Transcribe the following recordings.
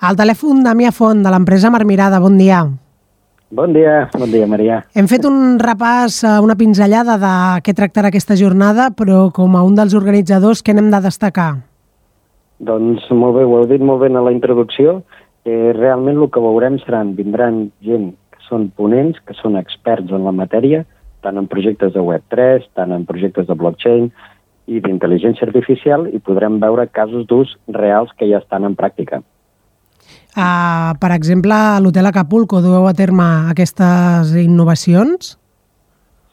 Al telèfon Damià Font, de l'empresa Marmirada. Bon dia. Bon dia, bon dia, Maria. Hem fet un repàs, eh, una pinzellada de què tractarà aquesta jornada, però com a un dels organitzadors, què n'hem de destacar? Doncs molt bé, ho heu dit molt bé en la introducció. Eh, realment el que veurem seran, vindran gent que són ponents, que són experts en la matèria, tant en projectes de Web3, tant en projectes de blockchain i d'intel·ligència artificial, i podrem veure casos d'ús reals que ja estan en pràctica. Uh, per exemple, a l'Hotel Acapulco dueu a terme aquestes innovacions?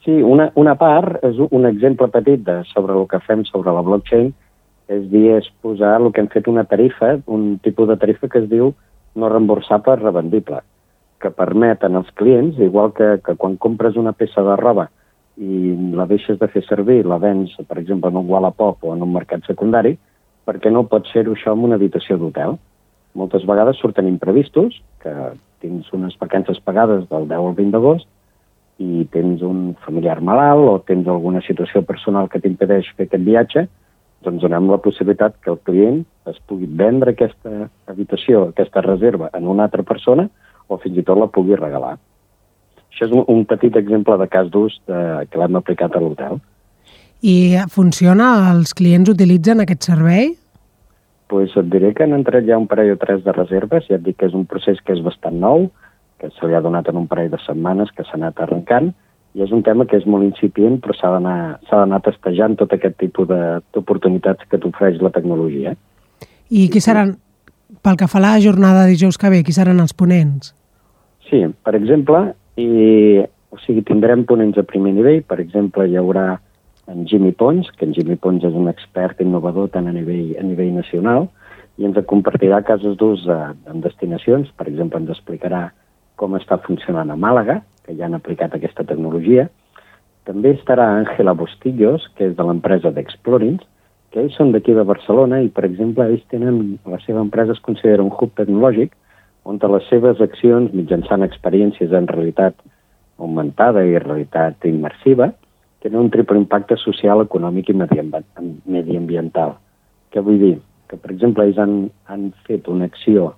Sí, una, una part, és un exemple petit de, sobre el que fem sobre la blockchain, és dir, és posar el que hem fet una tarifa, un tipus de tarifa que es diu no reemborsable revendible, que permeten als clients, igual que, que quan compres una peça de roba i la deixes de fer servir, la vens, per exemple, en un Wallapop o en un mercat secundari, perquè no pots fer-ho això en una habitació d'hotel? Moltes vegades surten imprevistos, que tens unes vacances pagades del 10 al 20 d'agost i tens un familiar malalt o tens alguna situació personal que t'impedeix fer aquest viatge, doncs donem la possibilitat que el client es pugui vendre aquesta habitació, aquesta reserva en una altra persona o fins i tot la pugui regalar. Això és un, petit exemple de cas d'ús que l'hem aplicat a l'hotel. I funciona? Els clients utilitzen aquest servei? Pues et diré que han entrat ja un parell o tres de reserves, ja et dic que és un procés que és bastant nou, que se li ha donat en un parell de setmanes, que s'ha anat arrencant, i és un tema que és molt incipient, però s'ha d'anar testejant tot aquest tipus d'oportunitats que t'ofereix la tecnologia. I qui seran, pel que fa a la jornada de dijous que ve, qui seran els ponents? Sí, per exemple, i, o sigui, tindrem ponents a primer nivell, per exemple, hi haurà en Jimmy Pons, que en Jimmy Pons és un expert innovador tant a nivell, a nivell nacional, i ens compartirà casos d'ús en destinacions. Per exemple, ens explicarà com està funcionant a Màlaga, que ja han aplicat aquesta tecnologia. També estarà Àngela Bustillos, que és de l'empresa d'Explorings, que ells són d'aquí de Barcelona i, per exemple, ells tenen, la seva empresa es considera un hub tecnològic on les seves accions, mitjançant experiències en realitat augmentada i realitat immersiva, tenen un triple impacte social, econòmic i mediambiental. Què vull dir? Que, per exemple, ells han, han fet una acció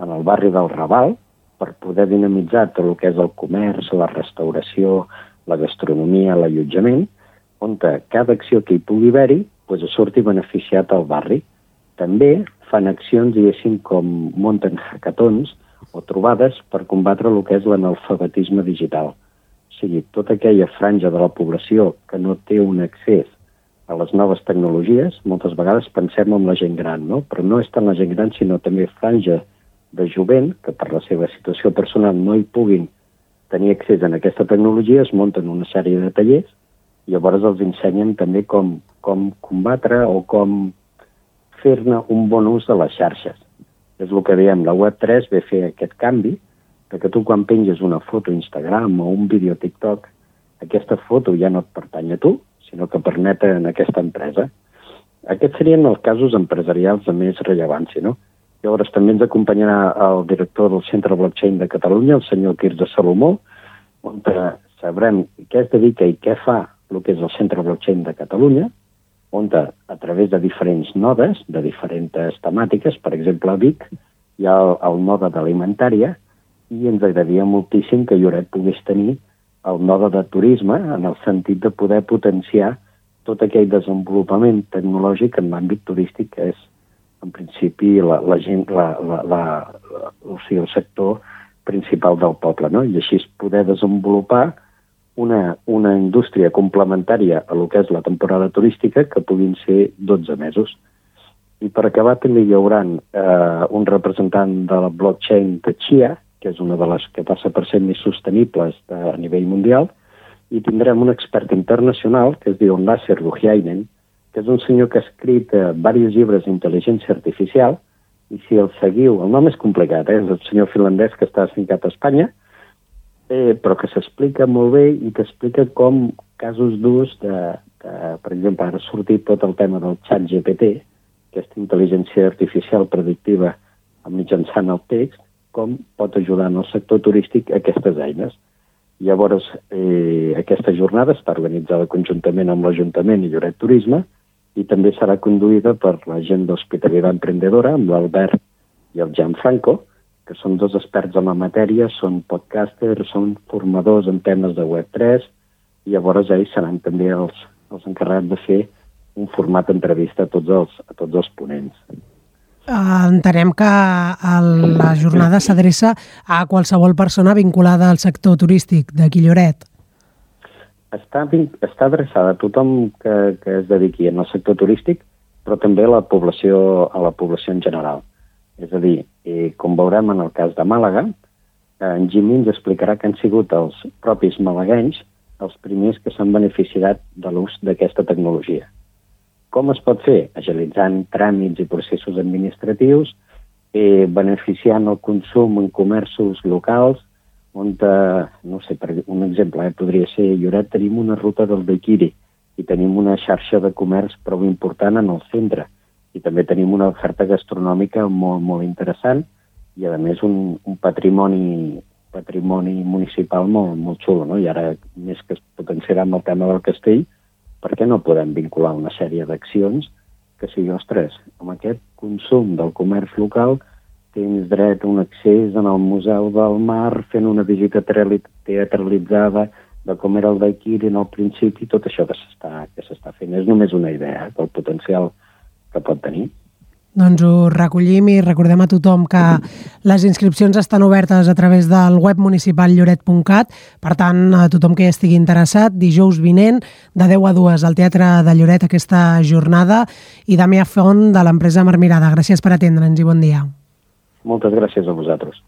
en el barri del Raval per poder dinamitzar tot el que és el comerç, la restauració, la gastronomia, l'allotjament, on cada acció que hi pugui haver-hi pues, surti beneficiat al barri. També fan accions, diguéssim, com munten hackathons o trobades per combatre el que és l'analfabetisme digital sigui, tota aquella franja de la població que no té un accés a les noves tecnologies, moltes vegades pensem en la gent gran, no? però no és tant la gent gran, sinó també franja de jovent que per la seva situació personal no hi puguin tenir accés a aquesta tecnologia, es munten una sèrie de tallers i llavors els ensenyen també com, com combatre o com fer-ne un bon ús de les xarxes. És el que diem, la Web3 ve fer aquest canvi, de que tu quan penges una foto a Instagram o un vídeo a TikTok, aquesta foto ja no et pertany a tu, sinó que permet en aquesta empresa. Aquests serien els casos empresarials de més rellevància, no? Llavors també ens acompanyarà el director del Centre Blockchain de Catalunya, el senyor Quirze Salomó, on sabrem què es dedica i què fa el que és el Centre Blockchain de Catalunya, on a través de diferents nodes, de diferents temàtiques, per exemple a Vic, hi ha el, el node d'alimentària, i ens agradaria moltíssim que Lloret pogués tenir el node de turisme en el sentit de poder potenciar tot aquell desenvolupament tecnològic en l'àmbit turístic que és, en principi, la, la gent, la, la, la, la, o sigui, el sector principal del poble, no? I així poder desenvolupar una, una indústria complementària a lo que és la temporada turística que puguin ser 12 mesos. I per acabar també hi haurà eh, un representant de la blockchain de Chia, que és una de les que passa per ser més sostenibles a nivell mundial, i tindrem un expert internacional que es diu Nasser Luhiainen, que és un senyor que ha escrit eh, diversos llibres d'intel·ligència artificial, i si el seguiu, el nom és complicat, eh? és el senyor finlandès que està asfincat a Espanya, eh, però que s'explica molt bé i que explica com casos d'ús de, de, per exemple, ara ha sortit tot el tema del xat GPT, aquesta intel·ligència artificial predictiva mitjançant el text, com pot ajudar en el sector turístic aquestes eines. Llavors, eh, aquesta jornada està organitzada conjuntament amb l'Ajuntament i Lloret Turisme i també serà conduïda per la gent d'Hospitalitat Emprendedora, amb l'Albert i el Gianfranco, que són dos experts en la matèria, són podcasters, són formadors en temes de Web3, i llavors ells seran també els, els encarregats de fer un format d'entrevista a, tots els, a tots els ponents. Entenem que el, la jornada s'adreça a qualsevol persona vinculada al sector turístic de Quilloret. Està, està adreçada a tothom que, que es dediqui en el sector turístic, però també a la població, a la població en general. És a dir, eh, com veurem en el cas de Màlaga, eh, en Jimmy ens explicarà que han sigut els propis malaguenys els primers que s'han beneficiat de l'ús d'aquesta tecnologia. Com es pot fer? Agilitzant tràmits i processos administratius, eh, beneficiant el consum en comerços locals, on, eh, no sé, per un exemple, eh, podria ser, Lloret tenim una ruta del Daiquiri i tenim una xarxa de comerç prou important en el centre i també tenim una oferta gastronòmica molt, molt interessant i, a més, un, un patrimoni patrimoni municipal molt, molt xulo, no? I ara, més que es potenciarà amb el tema del castell, per què no podem vincular una sèrie d'accions que sigui, ostres, amb aquest consum del comerç local tens dret a un accés en el Museu del Mar fent una visita teatralitzada de com era el Daikiri en el principi, tot això que s'està fent. És només una idea eh, del potencial que pot tenir. Doncs ho recollim i recordem a tothom que les inscripcions estan obertes a través del web municipal lloret.cat. Per tant, a tothom que hi estigui interessat, dijous vinent, de 10 a 2 al Teatre de Lloret aquesta jornada. I Damià Font, de l'empresa Marmirada. Gràcies per atendre'ns i bon dia. Moltes gràcies a vosaltres.